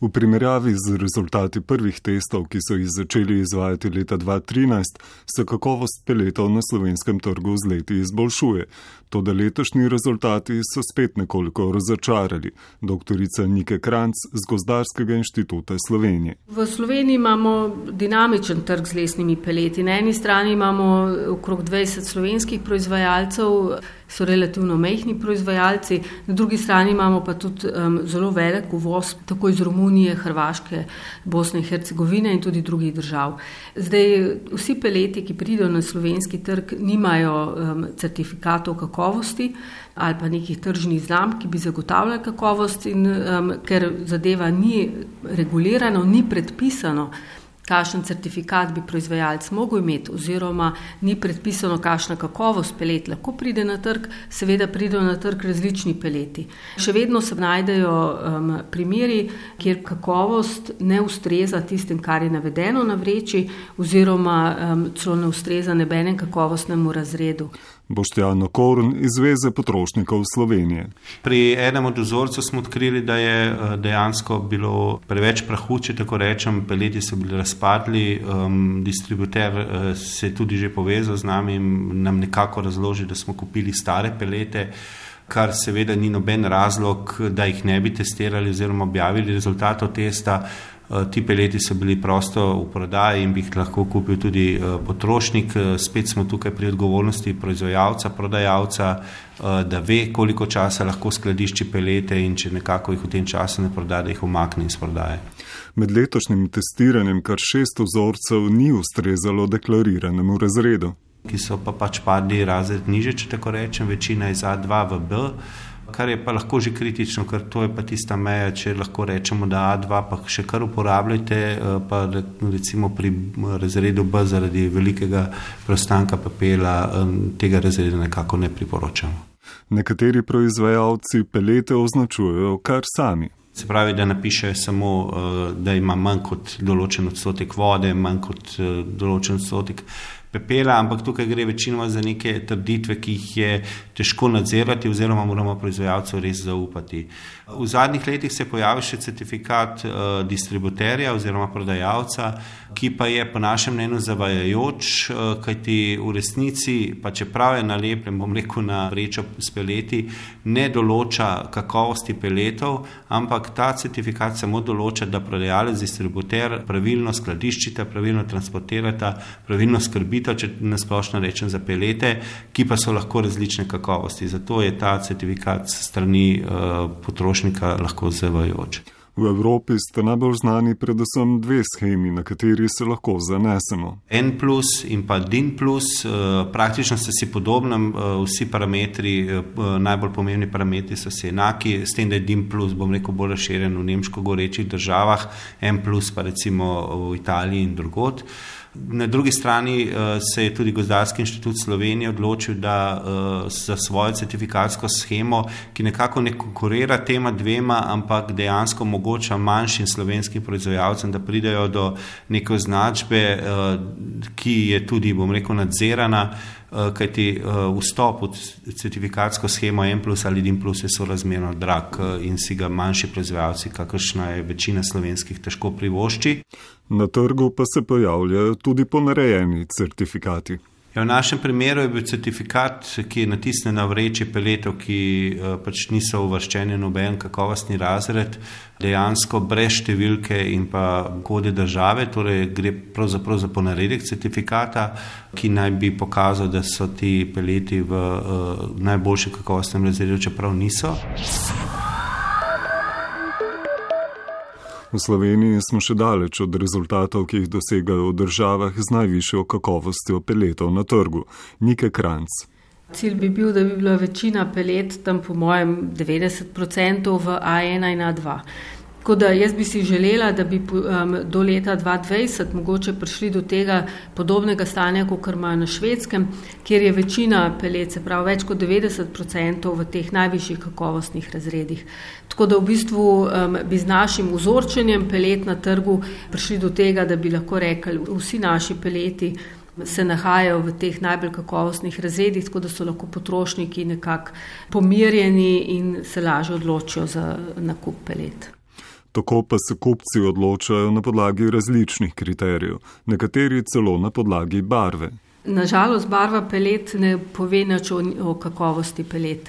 V primerjavi z rezultati prvih testov, ki so jih začeli izvajati leta 2013, se kakovost peletov na slovenskem trgu z leti izboljšuje. Toda letošnji rezultati so spet nekoliko razočarali. Doktorica Nike Kranc z Gozdarskega inštituta Slovenije. V Sloveniji imamo dinamičen trg z lesnimi peleti. Na eni strani imamo okrog 20 slovenskih proizvajalcev, so relativno mehni proizvajalci, na drugi strani imamo pa tudi um, zelo velik uvoz, tako iz Romunije, Hrvaške, Bosne in Hercegovine in tudi drugih držav. Zdaj, vsi peleti, ki pridejo na slovenski trg, nimajo um, certifikatov kakovosti ali pa nekih tržnih znamk, ki bi zagotavljali kakovost, in um, ker zadeva ni regulirana, ni predpisano kakšen certifikat bi proizvajalec mogel imeti, oziroma ni predpisano, kakšna kakovost pelet lahko pride na trg, seveda pridejo na trg različni peleti. Še vedno se najdejo um, primeri, kjer kakovost ne ustreza tistim, kar je navedeno na vreči, oziroma um, celo ne ustreza nebenem kakovostnemu razredu. Boštjano Korn iz Zveze potrošnikov Slovenije. Pri enem od vzorcev smo odkrili, da je eh, dejansko bilo preveč prahu, če tako rečem, peleti so bili razpadli, um, distributer uh, se je tudi že povezal z nami in nam nekako razložil, da smo kupili stare pelete. Kar seveda ni noben razlog, da jih ne bi testirali oziroma objavili rezultatov testa. Eh, ti peleti so bili prosto v prodaji in bi jih lahko kupil tudi eh, potrošnik. Eh, spet smo tukaj pri odgovornosti proizvajalca, prodajalca, da ve, koliko časa lahko skladišči pelete in če nekako jih v tem času ne proda, da jih umakne iz prodaje. Med letošnjim testiranjem kar šest vzorcev ni ustrezalo deklariranemu razredu. Ki so pa pač padli razred niže, če tako rečem, večina iz A2 v B kar je pa lahko že kritično, ker to je pa tista meja, če lahko rečemo, da A2 pa še kar uporabljate, eh, pa recimo pri razredu B zaradi velikega preostanka pepela eh, tega razreda nekako ne priporočamo. Nekateri proizvajalci pelete označujejo kar sami. Se pravi, da napišejo samo, eh, da ima manj kot določen odstotek vode, manj kot določen odstotek pepela, ampak tukaj gre večinoma za neke trditve, ki jih je težko nadzirati, oziroma moramo proizvajalcu res zaupati. V zadnjih letih se je pojavil še certifikat uh, distributerja oziroma prodajalca, ki pa je po našem mnenju zavajajoč, uh, kajti v resnici, pa čeprav je nalepljen, bom rekel, na vrečo s peleti, ne določa kakovosti peletov, ampak ta certifikat samo določa, da prodajalec, distributer pravilno skladiščita, pravilno transportirata, pravilno skrbita storitev, če nasplošno rečem za pelete, ki pa so lahko različne kakovosti. Zato je ta certifikat strani uh, potrošnika lahko zavajoč. V Evropi ste najbolj znani predvsem dve schemi, na kateri se lahko zanesemo. N plus in pa DIN plus, eh, praktično ste si podobni, eh, vsi parametri, najbolj pomembni parametri so si enaki, s tem, da je DIN plus, bom rekel, bolj razširjen v nemško gorečih državah, N plus pa recimo v Italiji in drugot. Na drugi strani uh, se je tudi Gozdarski inštitut Slovenije odločil, da uh, za svojo certifikatsko schemo, ki nekako ne konkurira tema dvema, ampak dejansko omogoča manjšim slovenskim proizvajalcem, da pridejo do neke označbe, uh, ki je tudi, bom rekel, nadzirana. Eh, kajti eh, vstop v certifikatsko schemo M plus ali DIM plus je sorazmerno drag eh, in si ga manjši proizvajalci, kakršna je večina slovenskih, težko privošči. Na trgu pa se pojavljajo tudi ponarejeni certifikati. Ja, v našem primeru je bil certifikat, ki je natisnjen na vreči peletov, ki uh, pač niso uvrščeni v noben kakovostni razred, dejansko brez številke in pa kode države, torej gre pravzaprav za ponaredek certifikata, ki naj bi pokazal, da so ti peleti v uh, najboljšem kakovostnem razredu, čeprav niso. V Sloveniji smo še daleč od rezultatov, ki jih dosegajo v državah z najvišjo kakovostjo peletov na trgu. Nike Kranc. Cilj bi bil, da bi bila večina pelet tam po mojem 90% v A1 in A2. Tako da jaz bi si želela, da bi um, do leta 2020 mogoče prišli do tega podobnega stanja, kot imajo na švedskem, kjer je večina pelet, se pravi več kot 90% v teh najvišjih kakovostnih razredih. Tako da v bistvu um, bi z našim vzorčenjem pelet na trgu prišli do tega, da bi lahko rekli, vsi naši peleti se nahajajo v teh najbolj kakovostnih razredih, tako da so lahko potrošniki nekako pomirjeni in se lažje odločijo za nakup pelet. Tako pa se kupci odločajo na podlagi različnih kriterijev, nekateri celo na podlagi barve. Nažalost, barva pelet ne pove nič o, o kakovosti pelet.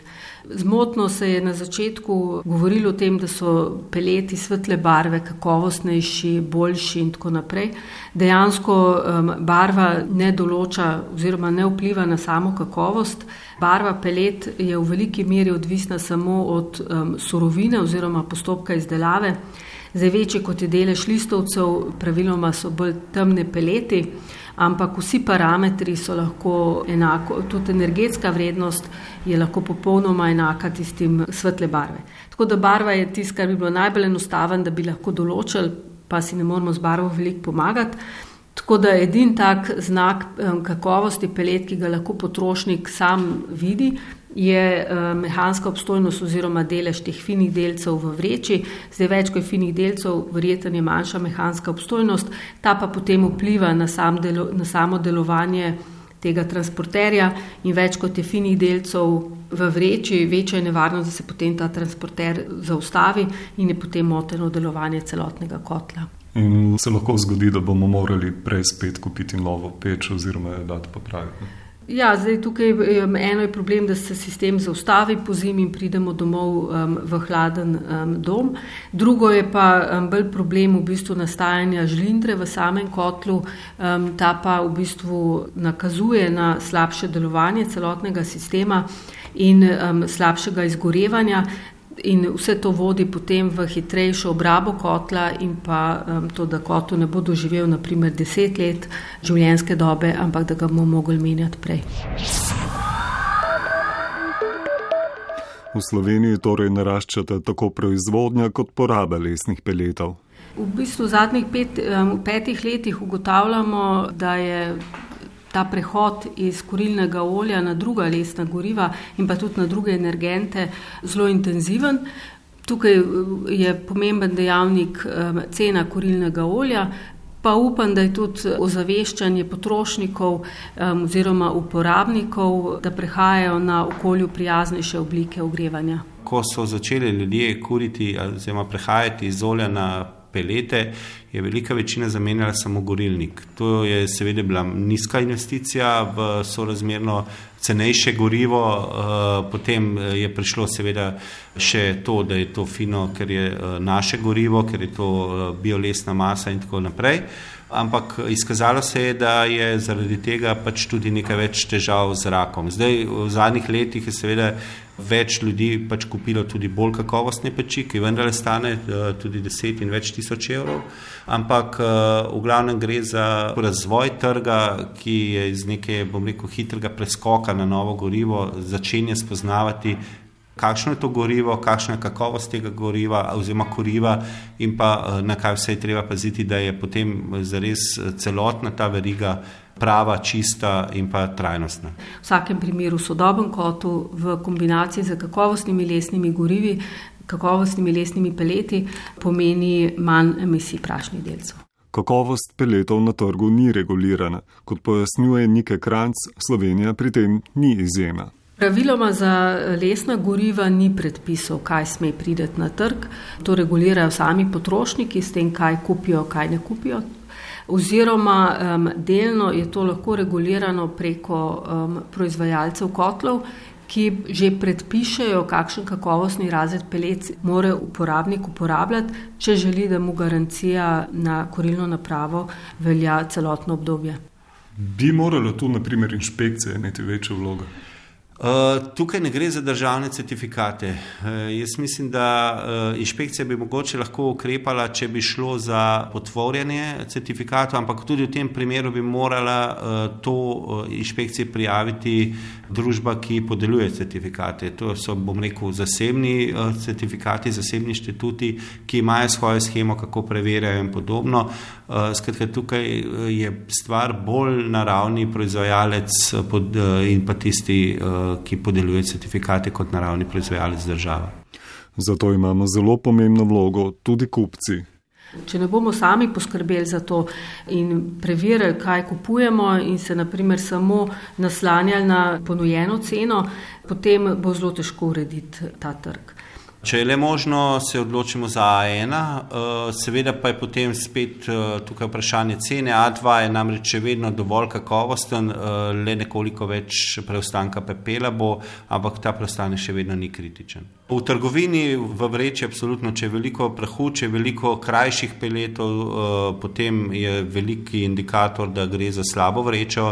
Zmotno se je na začetku govorilo o tem, da so peleti svetle barve kakovostnejši, boljši in tako naprej. Dejansko um, barva ne določa oziroma ne vpliva na samo kakovost. Barva pelet je v veliki meri odvisna samo od um, surovine oziroma postopka izdelave. Zdaj večje kot je delež listovcev, praviloma so bolj temne peleti ampak vsi parametri so lahko enako, tudi energetska vrednost je lahko popolnoma enaka tistim svetle barve. Tako da barva je tisto, kar bi bilo najbolj enostaven, da bi lahko določili, pa si ne moramo z barvo veliko pomagati. Tako da edin tak znak kakovosti pelet, ki ga lahko potrošnik sam vidi, je uh, mehanska obstojnost oziroma delež teh finih delcev v vreči. Zdaj več kot je finih delcev, verjetno je manjša mehanska obstojnost, ta pa potem vpliva na, sam delo, na samo delovanje tega transporterja in več kot je finih delcev v vreči, večja je nevarnost, da se potem ta transporter zaustavi in je potem moteno delovanje celotnega kotla. In se lahko zgodi, da bomo morali prej spet kupiti novo peč oziroma jo dati popraviti. Ja, zdaj tukaj eno je problem, da se sistem zaustavi po zimi in pridemo domov um, v hladen um, dom. Drugo je pa um, bolj problem v bistvu nastajanja žlindre v samem kotlu. Um, ta pa v bistvu nakazuje na slabše delovanje celotnega sistema in um, slabšega izgorevanja. In vse to vodi potem v hitrejšo obrabo kotla in pa um, to, da kotlo ne bo doživel naprimer deset let življenjske dobe, ampak da ga bomo mogli menjati prej. V Sloveniji torej naraščata tako proizvodnja kot poraba lesnih peletov. V bistvu v zadnjih pet, um, petih letih ugotavljamo, da je ta prehod iz kurilnega olja na druga lesna goriva in pa tudi na druge energente zelo intenziven. Tukaj eh, je pomemben dejavnik eh, cena kurilnega olja, pa upam, da je tudi ozaveščanje potrošnikov um, oziroma uporabnikov, da prehajajo na okolju prijaznejše oblike ogrevanja. Ko so začeli ljudje kuriti oziroma prehajati iz olja na pelete, je velika večina zamenjala samo gorilnik. To je seveda bila nizka investicija v sorazmerno cenejše gorivo, eh, potem eh, je prišlo seveda še to, da je to fino, ker je eh, naše gorivo, ker je to biolesna masa in tako naprej. Ampak izkazalo se je, da je zaradi tega pač tudi nekaj več težav z rakom. Zdaj, v zadnjih letih je seveda več ljudi pač kupilo tudi bolj kakovostne peči, ki vendar stane uh, tudi 10 in več tisoč evrov. Ampak uh, v glavnem gre za razvoj trga, ki je iz neke, bom rekel, hitrega preskoka na novo gorivo, začenja spoznavati. Kakšno je to gorivo, kakšna je kakovost tega goriva, oziroma goriva, in pa eh, na kaj vse je treba paziti, da je potem zares celotna ta veriga prava, čista in pa trajnostna. V vsakem primeru sodoben kotu v kombinaciji z kakovostnimi lesnimi gorivi, kakovostnimi lesnimi peleti pomeni manj emisij prašnih delcev. Kakovost peletov na trgu ni regulirana, kot pojasnjuje Nike Kranc, Slovenija pri tem ni izjema. Praviloma za lesna goriva ni predpisov, kaj sme prideti na trg. To regulirajo sami potrošniki s tem, kaj kupijo, kaj ne kupijo oziroma um, delno je to lahko regulirano preko um, proizvajalcev kotlov, ki že predpišejo, kakšen kakovostni razred pelec mora uporabnik uporabljati, če želi, da mu garancija na korilno napravo velja celotno obdobje. Bi morala tu, naprimer, inšpekcija imeti večjo vlogo? Eh, tukaj ne gre za državne certifikate. Uh, jaz mislim, da uh, inšpekcija bi mogoče lahko ukrepala, če bi šlo za potvorjanje certifikatov, ampak tudi v tem primeru bi morala to inšpekcije prijaviti družba, ki podeljuje certifikate. To so, bom rekel, zasebni certifikati, zasebni inštituti, ki imajo svojo schemo, kako preverjajo in podobno. Skratka, tukaj je stvar bolj na ravni proizvajalec in pa tisti. Ki podeljuje certifikate kot naravni proizvajalec država. Zato imamo zelo pomembno vlogo tudi kupci. Če ne bomo sami poskrbeli za to in preverili, kaj kupujemo, in se naprimer samo naslanjali na ponujeno ceno, potem bo zelo težko urediti ta trg. Če je le možno, se odločimo za A1, eh, seveda pa je potem spet eh, tukaj vprašanje cene. A2 je namreč še vedno dovolj kakovosten, eh, le nekoliko več preostanka pepela bo, ampak ta preostanek še vedno ni kritičen. V trgovini v vreči, absolutno, če je veliko prahu, če je veliko krajših peletov, potem je veliki indikator, da gre za slabo vrečo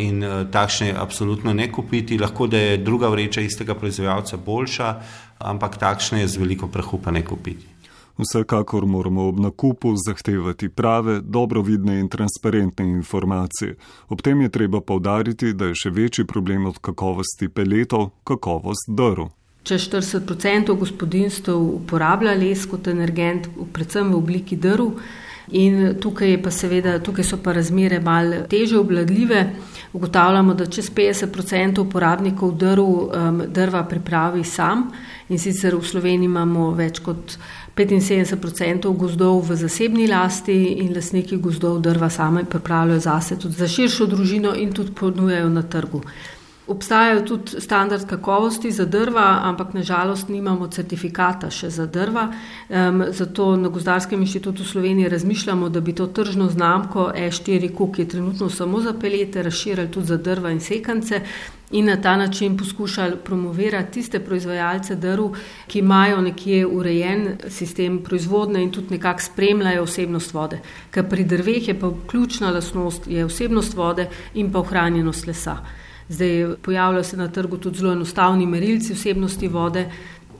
in takšne absolutno ne kupiti. Lahko da je druga vreča istega proizvajalca boljša ampak takšne je z veliko prahu pa ne kupiti. Vsekakor moramo ob nakupu zahtevati prave, dobro vidne in transparentne informacije. Ob tem je treba povdariti, da je še večji problem od kakovosti peletov kakovost drv. Če 40% gospodinstv uporablja les kot energent, predvsem v obliki drv, in tukaj, pa seveda, tukaj so pa razmere mal teže obladljive ugotavljamo, da čez 50% uporabnikov drv, um, drva pripravi sam in sicer v Sloveniji imamo več kot 75% gozdov v zasebni lasti in lasniki gozdov drva same pripravljajo zase tudi za širšo družino in tudi ponujajo na trgu. Obstajajo tudi standard kakovosti za drva, ampak nažalost nimamo certifikata še za drva. Um, zato na Gozdarskem inštitutu Slovenije razmišljamo, da bi to tržno znamko E4Q, ki je trenutno samo za pelete, razširili tudi za drva in sekance in na ta način poskušali promovirati tiste proizvajalce drv, ki imajo nekje urejen sistem proizvodne in tudi nekako spremljajo osebnost vode. Ker pri drveh je pa ključna lasnost, je osebnost vode in pa ohranjenost lesa. Zdaj pojavljajo se na trgu tudi zelo enostavni merilci vsebnosti vode.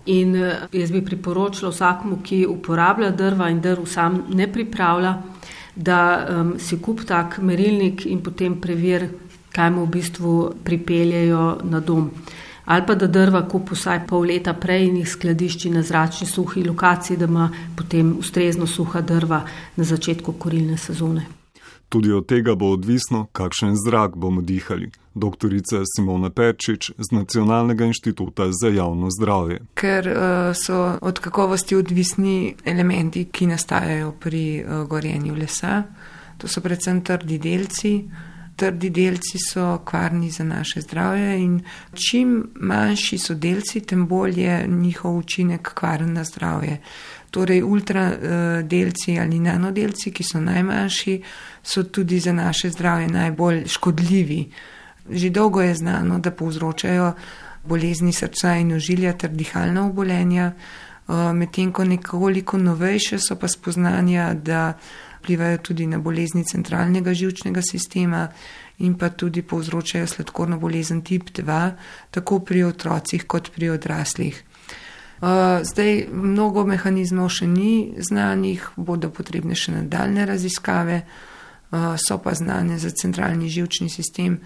In eh, jaz bi priporočila vsakmu, ki uporablja drva in drv sam ne pripravlja, da um, si kup tak merilnik in potem preveri, kaj mu v bistvu pripeljejo na dom. Ali pa da drva kup vsaj pol leta prej in jih skladišči na zračni suhi lokaciji, da ima potem ustrezno suha drva na začetku korilne sezone. Tudi od tega bo odvisno, kakšen zrak bomo dihali. Doktorica Simona Pečič z Nacionalnega inštituta za javno zdravje. Ker uh, so od kakovosti odvisni elementi, ki nastajajo pri uh, gorjenju lesa, to so predvsem trdi delci. Trdi delci so kvarni za naše zdravje in čim manjši so delci, tem bolj je njihov učinek kvaren na zdravje. Torej, ultradelci uh, ali nanodelci, ki so najmanjši, so tudi za naše zdravje najbolj škodljivi. Že dolgo je znano, da povzročajo bolezni srca in ožilja ter dihalna obolenja, uh, medtem ko nekoliko novejše so pa spoznanja, da vplivajo tudi na bolezni centralnega žilčnega sistema in pa tudi povzročajo sladkorno bolezen tip 2, tako pri otrocih kot pri odraslih. Uh, zdaj, mnogo mehanizmov še ni znanih, bodo potrebne še nadaljne raziskave, uh, so pa znane za centralni žilčni sistem,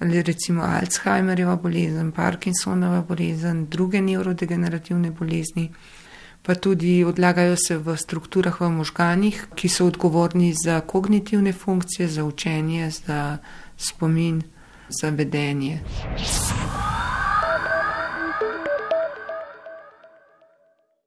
recimo Alzheimerjeva bolezen, Parkinsonova bolezen, druge nevrodegenerativne bolezni, pa tudi odlagajo se v strukturah v možganih, ki so odgovorni za kognitivne funkcije, za učenje, za spomin, za vedenje.